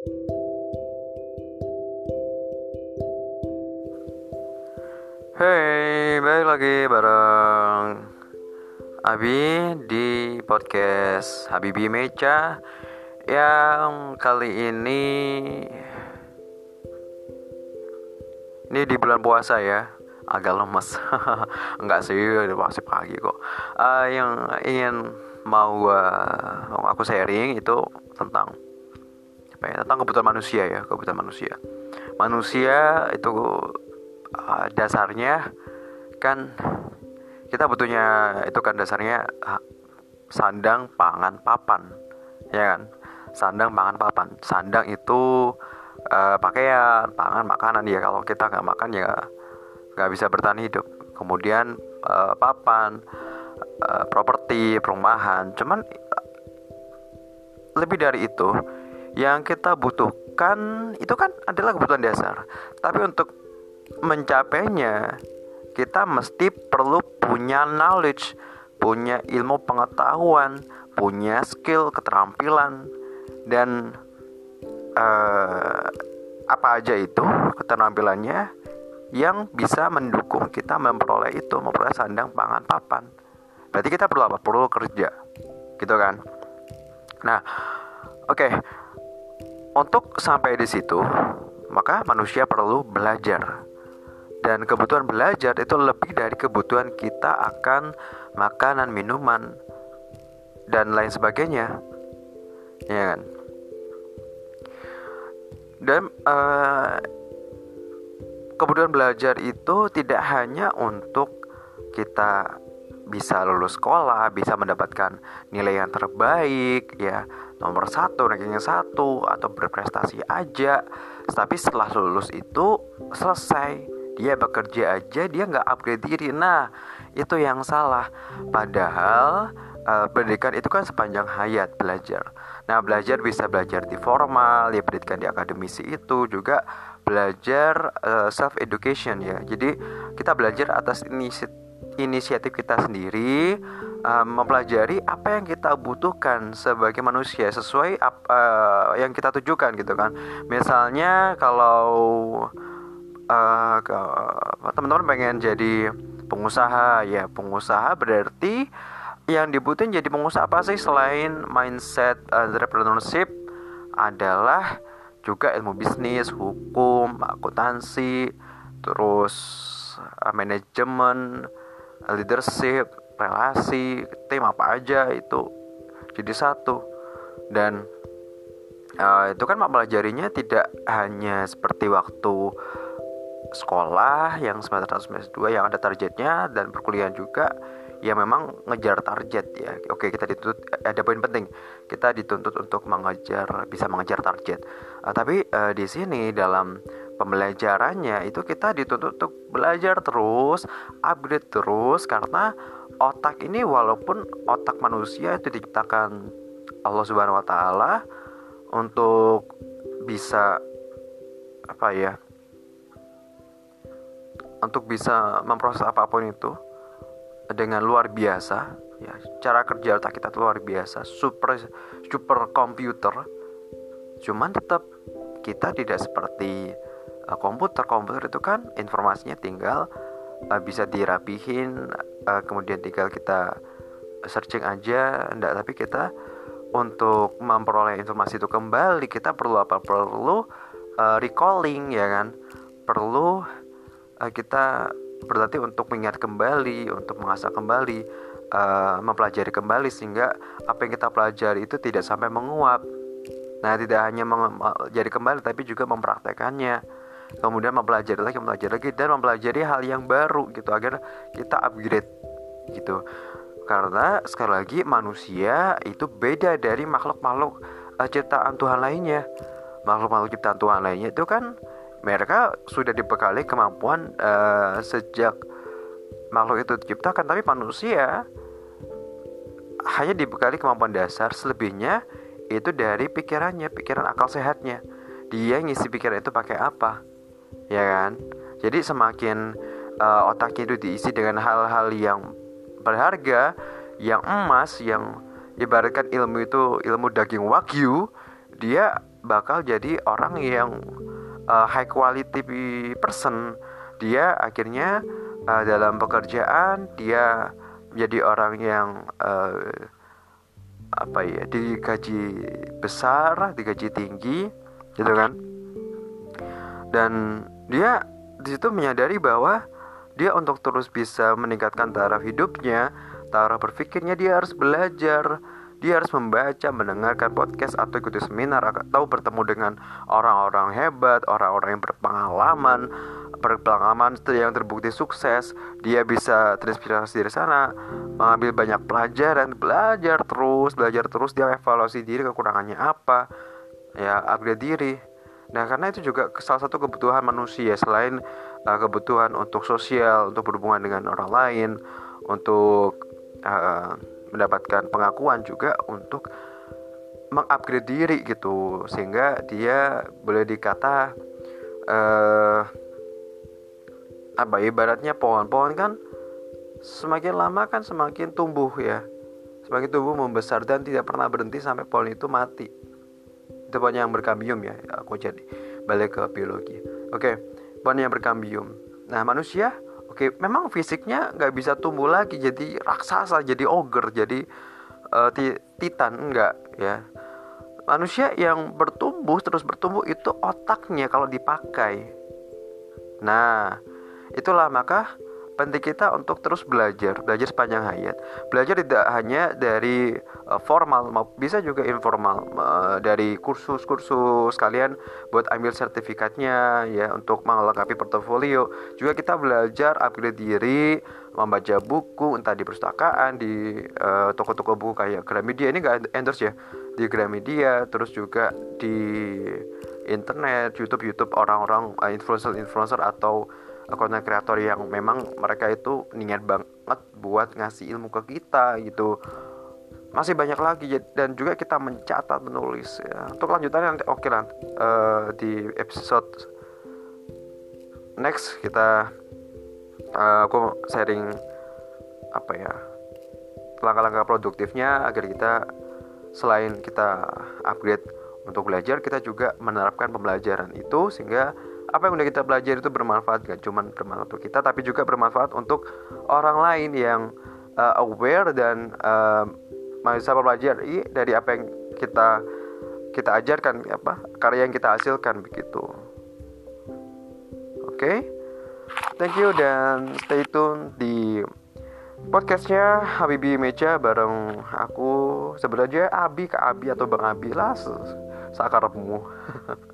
Hey, balik lagi bareng Abi di podcast Habibi Meca yang kali ini ini di bulan puasa ya. Agak lemes. Enggak sih masih pagi kok. Uh, yang ingin mau uh, aku sharing itu tentang apa ya tentang kebutuhan manusia ya kebutuhan manusia manusia itu uh, dasarnya kan kita butuhnya itu kan dasarnya uh, sandang, pangan, papan, ya kan? Sandang, pangan, papan. Sandang itu uh, pakaian, pangan, makanan ya. Kalau kita nggak makan ya nggak bisa bertahan hidup. Kemudian uh, papan, uh, properti, perumahan. Cuman lebih dari itu, yang kita butuhkan itu kan adalah kebutuhan dasar. Tapi untuk mencapainya kita mesti perlu punya knowledge, punya ilmu pengetahuan, punya skill, keterampilan dan uh, apa aja itu keterampilannya yang bisa mendukung kita memperoleh itu, memperoleh sandang, pangan, papan. Berarti kita perlu apa? Perlu kerja, gitu kan? Nah, oke. Okay. Untuk sampai di situ, maka manusia perlu belajar dan kebutuhan belajar itu lebih dari kebutuhan kita akan makanan, minuman, dan lain sebagainya. Ya kan? Dan uh, kebutuhan belajar itu tidak hanya untuk kita bisa lulus sekolah, bisa mendapatkan nilai yang terbaik, ya. Nomor satu, ranking satu, atau berprestasi aja. Tapi setelah lulus itu selesai. Dia bekerja aja dia nggak upgrade diri. Nah itu yang salah. Padahal uh, pendidikan itu kan sepanjang hayat belajar. Nah belajar bisa belajar di formal ya pendidikan di akademisi itu juga belajar uh, eh, self education ya. Jadi kita belajar atas inisiatif inisiatif kita sendiri uh, mempelajari apa yang kita butuhkan sebagai manusia sesuai apa uh, yang kita tujukan gitu kan. Misalnya kalau uh, teman-teman pengen jadi pengusaha ya pengusaha berarti yang dibutuhin jadi pengusaha apa sih selain mindset entrepreneurship? Adalah juga ilmu bisnis, hukum, akuntansi, terus manajemen, leadership, relasi, tim apa aja itu jadi satu. Dan uh, itu kan mempelajarinya tidak hanya seperti waktu sekolah yang semester 1 semester 2 yang ada targetnya dan perkuliahan juga ya memang ngejar target ya. Oke kita dituntut ada poin penting. Kita dituntut untuk mengejar bisa mengejar target. Uh, tapi uh, di sini dalam pembelajarannya itu kita dituntut untuk belajar terus upgrade terus karena otak ini walaupun otak manusia itu diciptakan Allah Subhanahu Wa Taala untuk bisa apa ya untuk bisa memproses apa pun itu dengan luar biasa ya cara kerja otak kita luar biasa super super komputer. Cuman tetap kita tidak seperti uh, komputer komputer itu kan informasinya tinggal uh, bisa dirapihin uh, kemudian tinggal kita searching aja enggak tapi kita untuk memperoleh informasi itu kembali kita perlu apa perlu uh, recalling ya kan perlu uh, kita berarti untuk mengingat kembali, untuk mengasah kembali, uh, mempelajari kembali sehingga apa yang kita pelajari itu tidak sampai menguap. Nah, tidak hanya mempelajari kembali tapi juga mempraktekannya. Kemudian mempelajari lagi, mempelajari lagi dan mempelajari hal yang baru gitu agar kita upgrade gitu. Karena sekali lagi manusia itu beda dari makhluk-makhluk uh, ciptaan Tuhan lainnya. Makhluk-makhluk ciptaan Tuhan lainnya itu kan mereka sudah dibekali kemampuan uh, sejak makhluk itu diciptakan tapi manusia hanya dibekali kemampuan dasar selebihnya itu dari pikirannya pikiran akal sehatnya dia ngisi pikiran itu pakai apa ya kan? Jadi semakin uh, otaknya itu diisi dengan hal-hal yang berharga yang emas yang ibaratkan ilmu itu ilmu daging wagyu dia bakal jadi orang yang uh, high quality person. Dia akhirnya uh, dalam pekerjaan dia menjadi orang yang uh, apa ya digaji besar digaji tinggi gitu kan? Dan dia di situ menyadari bahwa dia untuk terus bisa meningkatkan taraf hidupnya taraf berpikirnya dia harus belajar dia harus membaca, mendengarkan podcast atau ikuti seminar atau bertemu dengan orang-orang hebat, orang-orang yang berpengalaman, berpengalaman yang terbukti sukses. Dia bisa terinspirasi dari sana, mengambil banyak pelajaran, belajar terus, belajar terus, dia evaluasi diri kekurangannya apa, ya upgrade diri. Nah, karena itu juga salah satu kebutuhan manusia selain uh, kebutuhan untuk sosial, untuk berhubungan dengan orang lain, untuk uh, mendapatkan pengakuan juga untuk mengupgrade diri gitu sehingga dia boleh dikata uh, apa ibaratnya pohon-pohon kan semakin lama kan semakin tumbuh ya semakin tumbuh membesar dan tidak pernah berhenti sampai pohon itu mati pohon yang berkambium ya aku jadi balik ke biologi oke pohon yang berkambium nah manusia Oke, memang fisiknya nggak bisa tumbuh lagi jadi raksasa, jadi ogre, jadi uh, titan enggak ya. Manusia yang bertumbuh terus bertumbuh itu otaknya kalau dipakai. Nah, itulah maka penting kita untuk terus belajar, belajar sepanjang hayat. Belajar tidak hanya dari uh, formal, bisa juga informal uh, dari kursus-kursus kalian buat ambil sertifikatnya ya untuk melengkapi portofolio. Juga kita belajar upgrade diri, membaca buku entah di perpustakaan, di uh, toko-toko buku kayak Gramedia ini enggak endorse ya, di Gramedia, terus juga di internet, YouTube, YouTube orang-orang uh, influencer-influencer atau konten kreator yang memang mereka itu niat banget buat ngasih ilmu ke kita gitu masih banyak lagi dan juga kita mencatat menulis ya. untuk lanjutannya nanti oke okay lah uh, di episode next kita uh, aku sharing apa ya langkah-langkah produktifnya agar kita selain kita upgrade untuk belajar kita juga menerapkan pembelajaran itu sehingga apa yang udah kita belajar itu bermanfaat gak cuma bermanfaat untuk kita tapi juga bermanfaat untuk orang lain yang uh, aware dan uh, bisa belajar dari apa yang kita kita ajarkan apa karya yang kita hasilkan begitu. Oke? Okay? thank you dan stay tune di podcastnya Habibi Meja bareng aku. Sebenarnya Abi ke Abi atau Bang Abi lah sakarepmu